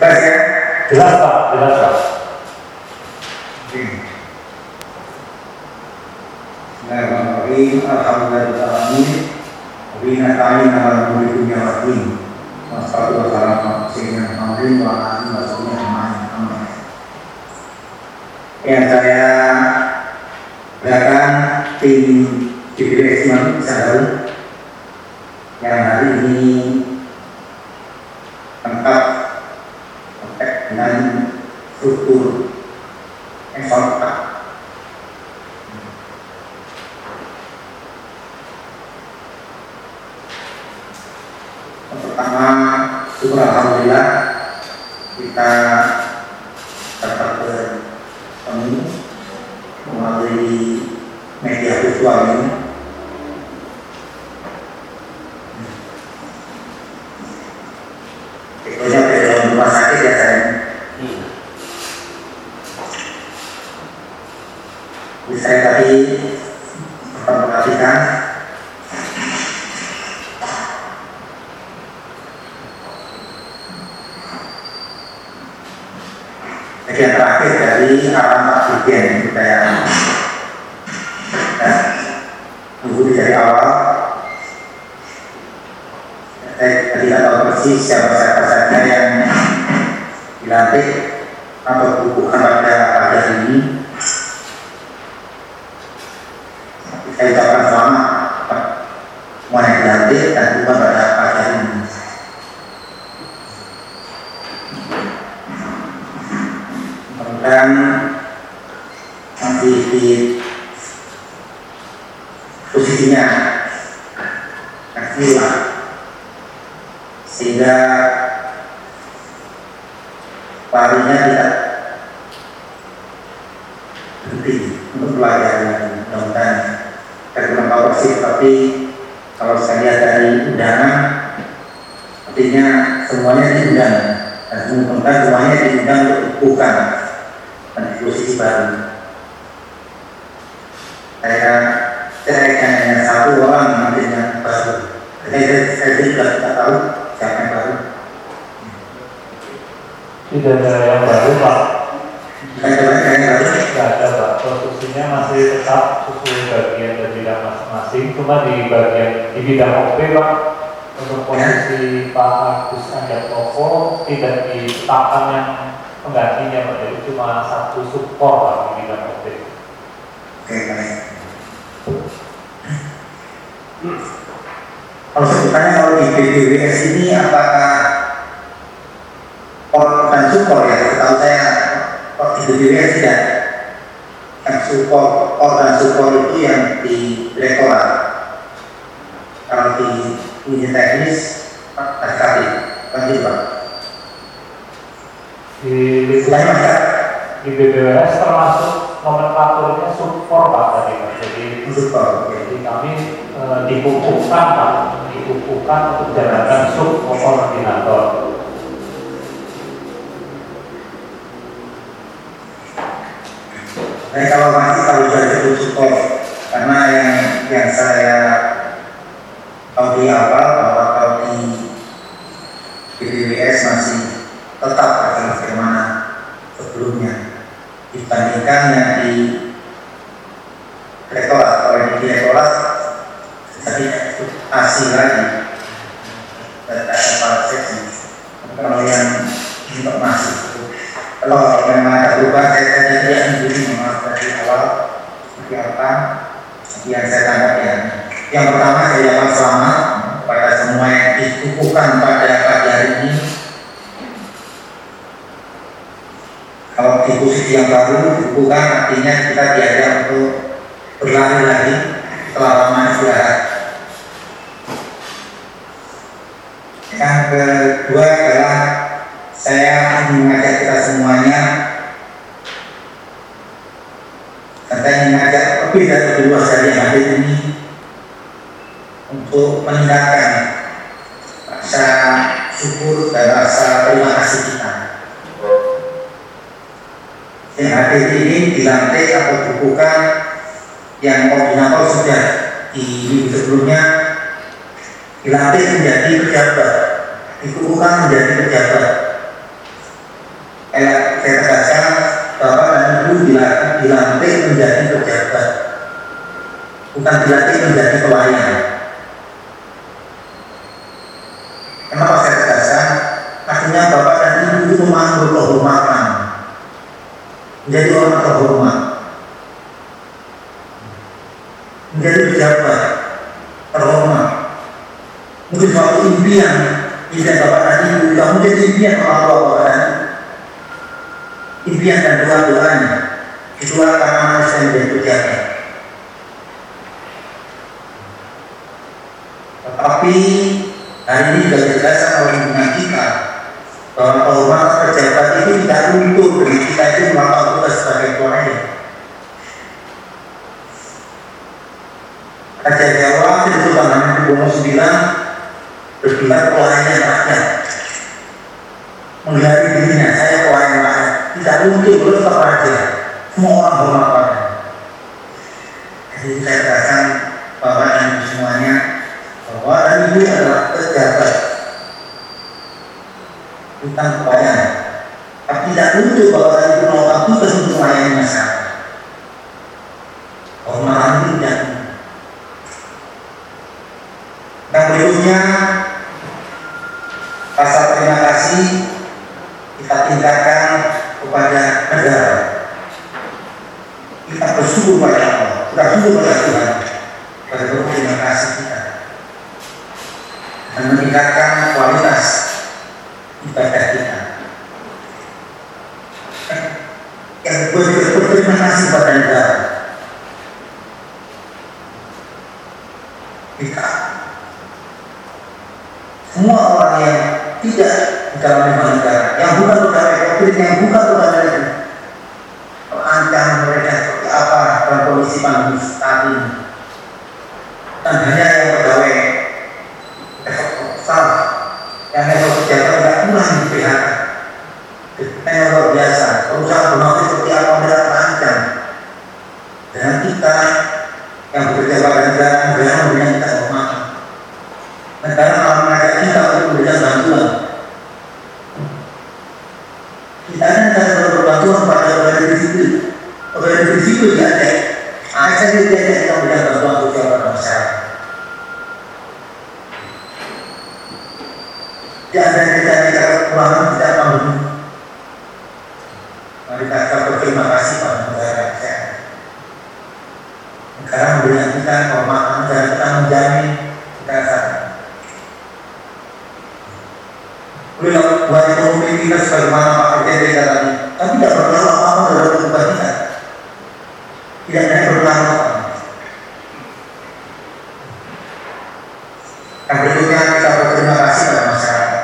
Ya? Jelas Pak, jelas Pak. Bismillahirrahmanirrahim. Alhamdulillahirrahmanirrahim. Ala umuri dunia saya berikan tim GBS Imam Sahal yang hari ini struktur evaluasi pertama syukur alhamdulillah kita dapat bertemu melalui media virtual ini Tentunya dari dalam rumah sakit ya saya Jadi saya tadi memperhatikan bagian terakhir dari alamat bagian itu saya ya, tunggu dari awal. Saya tidak tahu persis siapa siapa saja yang dilantik atau bukan pada pada ini. Saya ucapkan selamat semua yang dilantik dan bukan pada pada ini mudah-mudahan masih di posisinya. Kasihlah sehingga larinya tidak berhenti untuk belajar mudah-mudahan tahu persis tapi kalau saya lihat dari undangan artinya semuanya diundang. Dan semuanya diundang untuk bukan posisi baru saya saya hanya satu orang nantinya baru saya saya juga tidak tahu siapa yang baru Tidak ada yang baru Pak. coba saya yang baru Tidak ada Pak. Posisinya masih tetap sesuai bagian dan bidang masing-masing. Cuma di bagian di bidang OP Pak untuk posisi Pak Agus Anjatoko tidak ditetapkan yang penggantinya Pak. Jadi cuma satu support Pak di bidang OP. oke baik. Kalau sebutannya kalau di BDWS ini apakah organ support ya? Setahu saya kok di BDWS tidak yang support organ support itu yang di direktorat kalau di unit teknis kan gitu Pak. Di Ada di BBWS termasuk nomenklaturnya support Pak tadi Pak. Jadi Jadi kami e, dikukuhkan, Pak, dikukuhkan untuk jabatan sub koordinator. Tapi kalau masih kalau sudah disebut support karena yang yang saya tahu di awal bahwa kalau di BBWS masih tetap adalah bagaimana sebelumnya yang di rektorat yang di direktorat jadi asing lagi. Ada kepala seksi. Kalau yang untuk masih kalau memang ada perubahan saya jadi yang dulu maaf dari awal seperti apa yang saya tangkap ya. Yang pertama saya ucapkan selamat pada semua yang dikukuhkan pada pagi hari ini kalau di posisi yang baru dikukuhkan artinya kita diajak untuk berlari lagi setelah yang ini di lantai atau dibuka yang koordinator sudah di minggu sebelumnya dilantik menjadi pejabat dikukuhkan menjadi pejabat. Elak saya bapak dan ibu dilantik menjadi pejabat bukan dilatih menjadi pelayan. Kenapa saya tegaskan artinya bapak dan ibu itu memang berumah menjadi orang terhormat, menjadi pejabat terhormat. Mungkin suatu impian, impian bapak ibu, tidak mungkin impian orang tua bapak dan impian dan doa-doanya. Itulah karena manusia menjadi pejabat. Tetapi hari ini juga dijelaskan oleh kita bahwa kehormatan pejabat itu tidak luntur dari kita itu melakukan tugas sebagai pelayan. Raja Jawa itu Sultan Hamengkubuwono IX bergelar pelayan rakyat menggelari dirinya saya pelayan rakyat tidak luntur belum tetap semua orang hormat pada jadi saya katakan bahwa dan semuanya bahwa ibu adalah pejabat bukan pelayan tapi tidak untuk bahwa ibu melakukan tugas untuk melayani masyarakat hormatan itu tidak yang berikutnya rasa terima kasih kita tingkatkan kepada negara kita bersyukur pada Allah kita bersyukur pada Tuhan pada terima kasih kita dan meningkatkan kualitas ibadah kita yang berterima kasih pada negara kita semua orang yang tidak lingkungan negara, yang bukan pegawai publik, yang bukan pegawai negeri, terancam mereka seperti apa dalam kondisi pandemi saat ini. Dan hanya yang pegawai besar, yang level pejabat tidak pulang di PHK. Yang luar biasa, perusahaan bonafit seperti apa mereka terancam. Dan kita yang bekerja pada negara, negara memberikan kita kehormatan. Negara malah mengajak kita untuk memberikan bantuan. Kita ini negara berbantuan pada pegawai negeri sipil. Pegawai negeri sipil diajak. Ajak diajak kita memberikan bantuan sosial pada masyarakat. Di antara kita pandemi. Mari kita berterima kasih pada negara kita. Negara memberikan kita dan kita menjamin kita. Beliau buat ekonomi kita sebagaimana tapi tidak berpengaruh apa-apa dalam kehidupan kita. Tidak ada yang berpengaruh apa. Yang berikutnya kita berterima kasih pada masyarakat.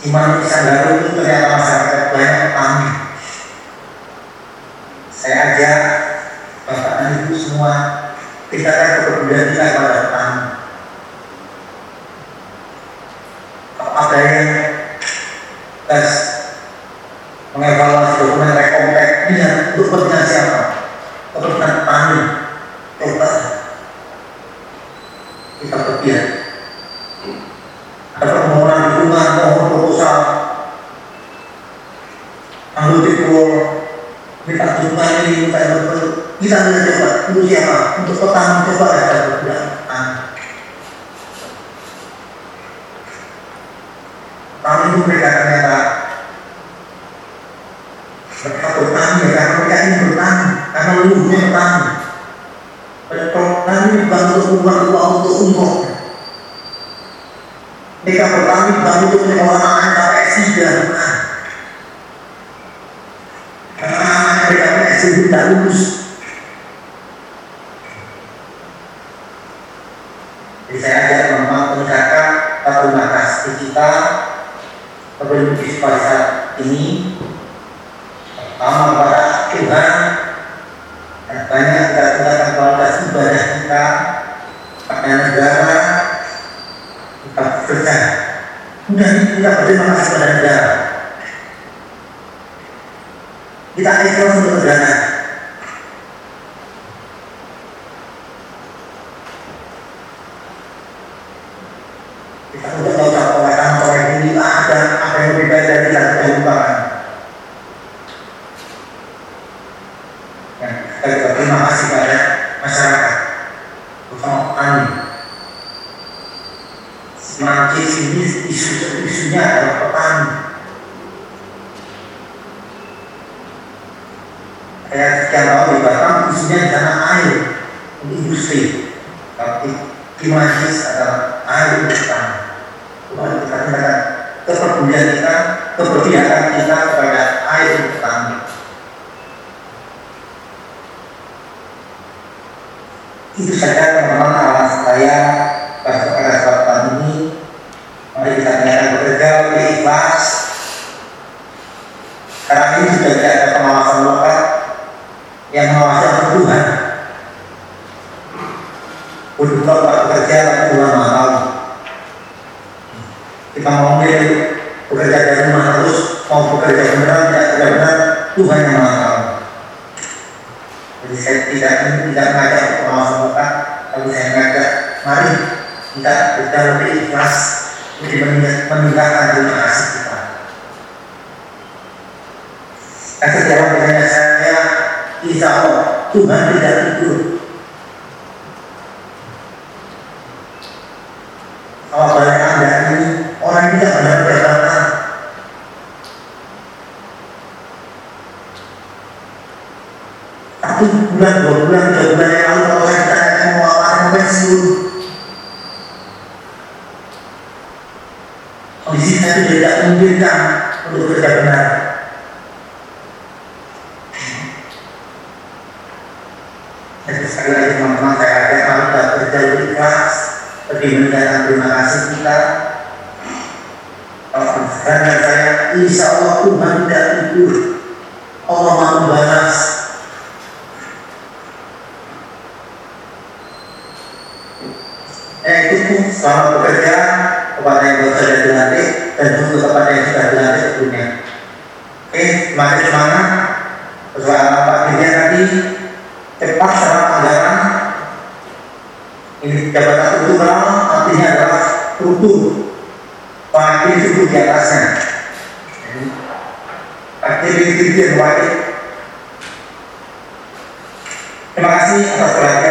Iman Isandaru itu ternyata masyarakat banyak petani. Saya ajak Bapak dan Ibu semua kita akan kepedulian kita kepada ada yang tes mengevaluasi dokumen rekomtek ini untuk kepentingan siapa? Kepentingan petani. Coba kita berpihak. Ada permohonan dukungan, mohon proposal, ambil tipul, minta dukungan ini, minta itu, kita tidak coba. Untuk siapa? Untuk petani coba? Ada petani. kami itu mereka ternyata mereka bertani ya karena mereka ini bertani karena leluhurnya bertani. Bertani bukan untuk uang uang untuk umroh. Mereka bertani bukan untuk sampai S3 bukan karena mereka S3 tidak lulus pada saat ini. Pertama kepada Tuhan banyak kita tingkatkan kualitas ibadah kita pada negara kita bekerja. Mudah kita berterima kasih pada negara kita ikhlas untuk negara kita untuk mengucap oleh kantor ini ada apa yang lebih baik dari kita kita lupakan. Ya, kita juga terima kasih pada isu-isunya adalah petani. Kayak sekian tahun di Batam, isunya di sana air industri. Tapi Kimajis adalah air kita katakan kepedulian kita, keberpihakan kita kepada air. Itu saja saya pada saat ini Mari kita bekerja ikhlas. Karena ini sudah tidak ada pengawasan lokal yang mengawasi Tuhan. Untuk bekerja Tuhan mahal. Kita mau bekerja dari rumah terus mau bekerja benar tidak benar Tuhan yang mahal. Jadi saya tidak tidak mengajak pengawasan lokal, tapi saya mengajak mari kita bekerja lebih ikhlas meninggalkan terima kasih kita. Setiap bertanya saya, insya Allah Tuhan tidak tidur. Kalau balik anda ini orang ini tidak benar jabatan. Tapi bulan, dua bulan, tiga bulan yang lalu kalau saya ditanya mau apa, pensiun, kondisi saya itu tidak memungkinkan untuk bekerja benar. Jadi sekali lagi teman-teman saya ajak mari kita bekerja lebih ikhlas, lebih meningkatkan terima kasih kita. Kalau saya, insya Allah Tuhan tidak tidur. Allah mau membalas. Eh, itu selamat bekerja kepada yang baru saja dilantik dan juga kepada yang sudah dilantik sebelumnya. Oke, semakin semangat. Persoalan Pak Dirjen tadi cepat serap anggaran. Ini jabatan struktural artinya adalah struktur. Wakil struktur di atasnya. Wakil Dirjen wakil. Terima kasih atas perhatian.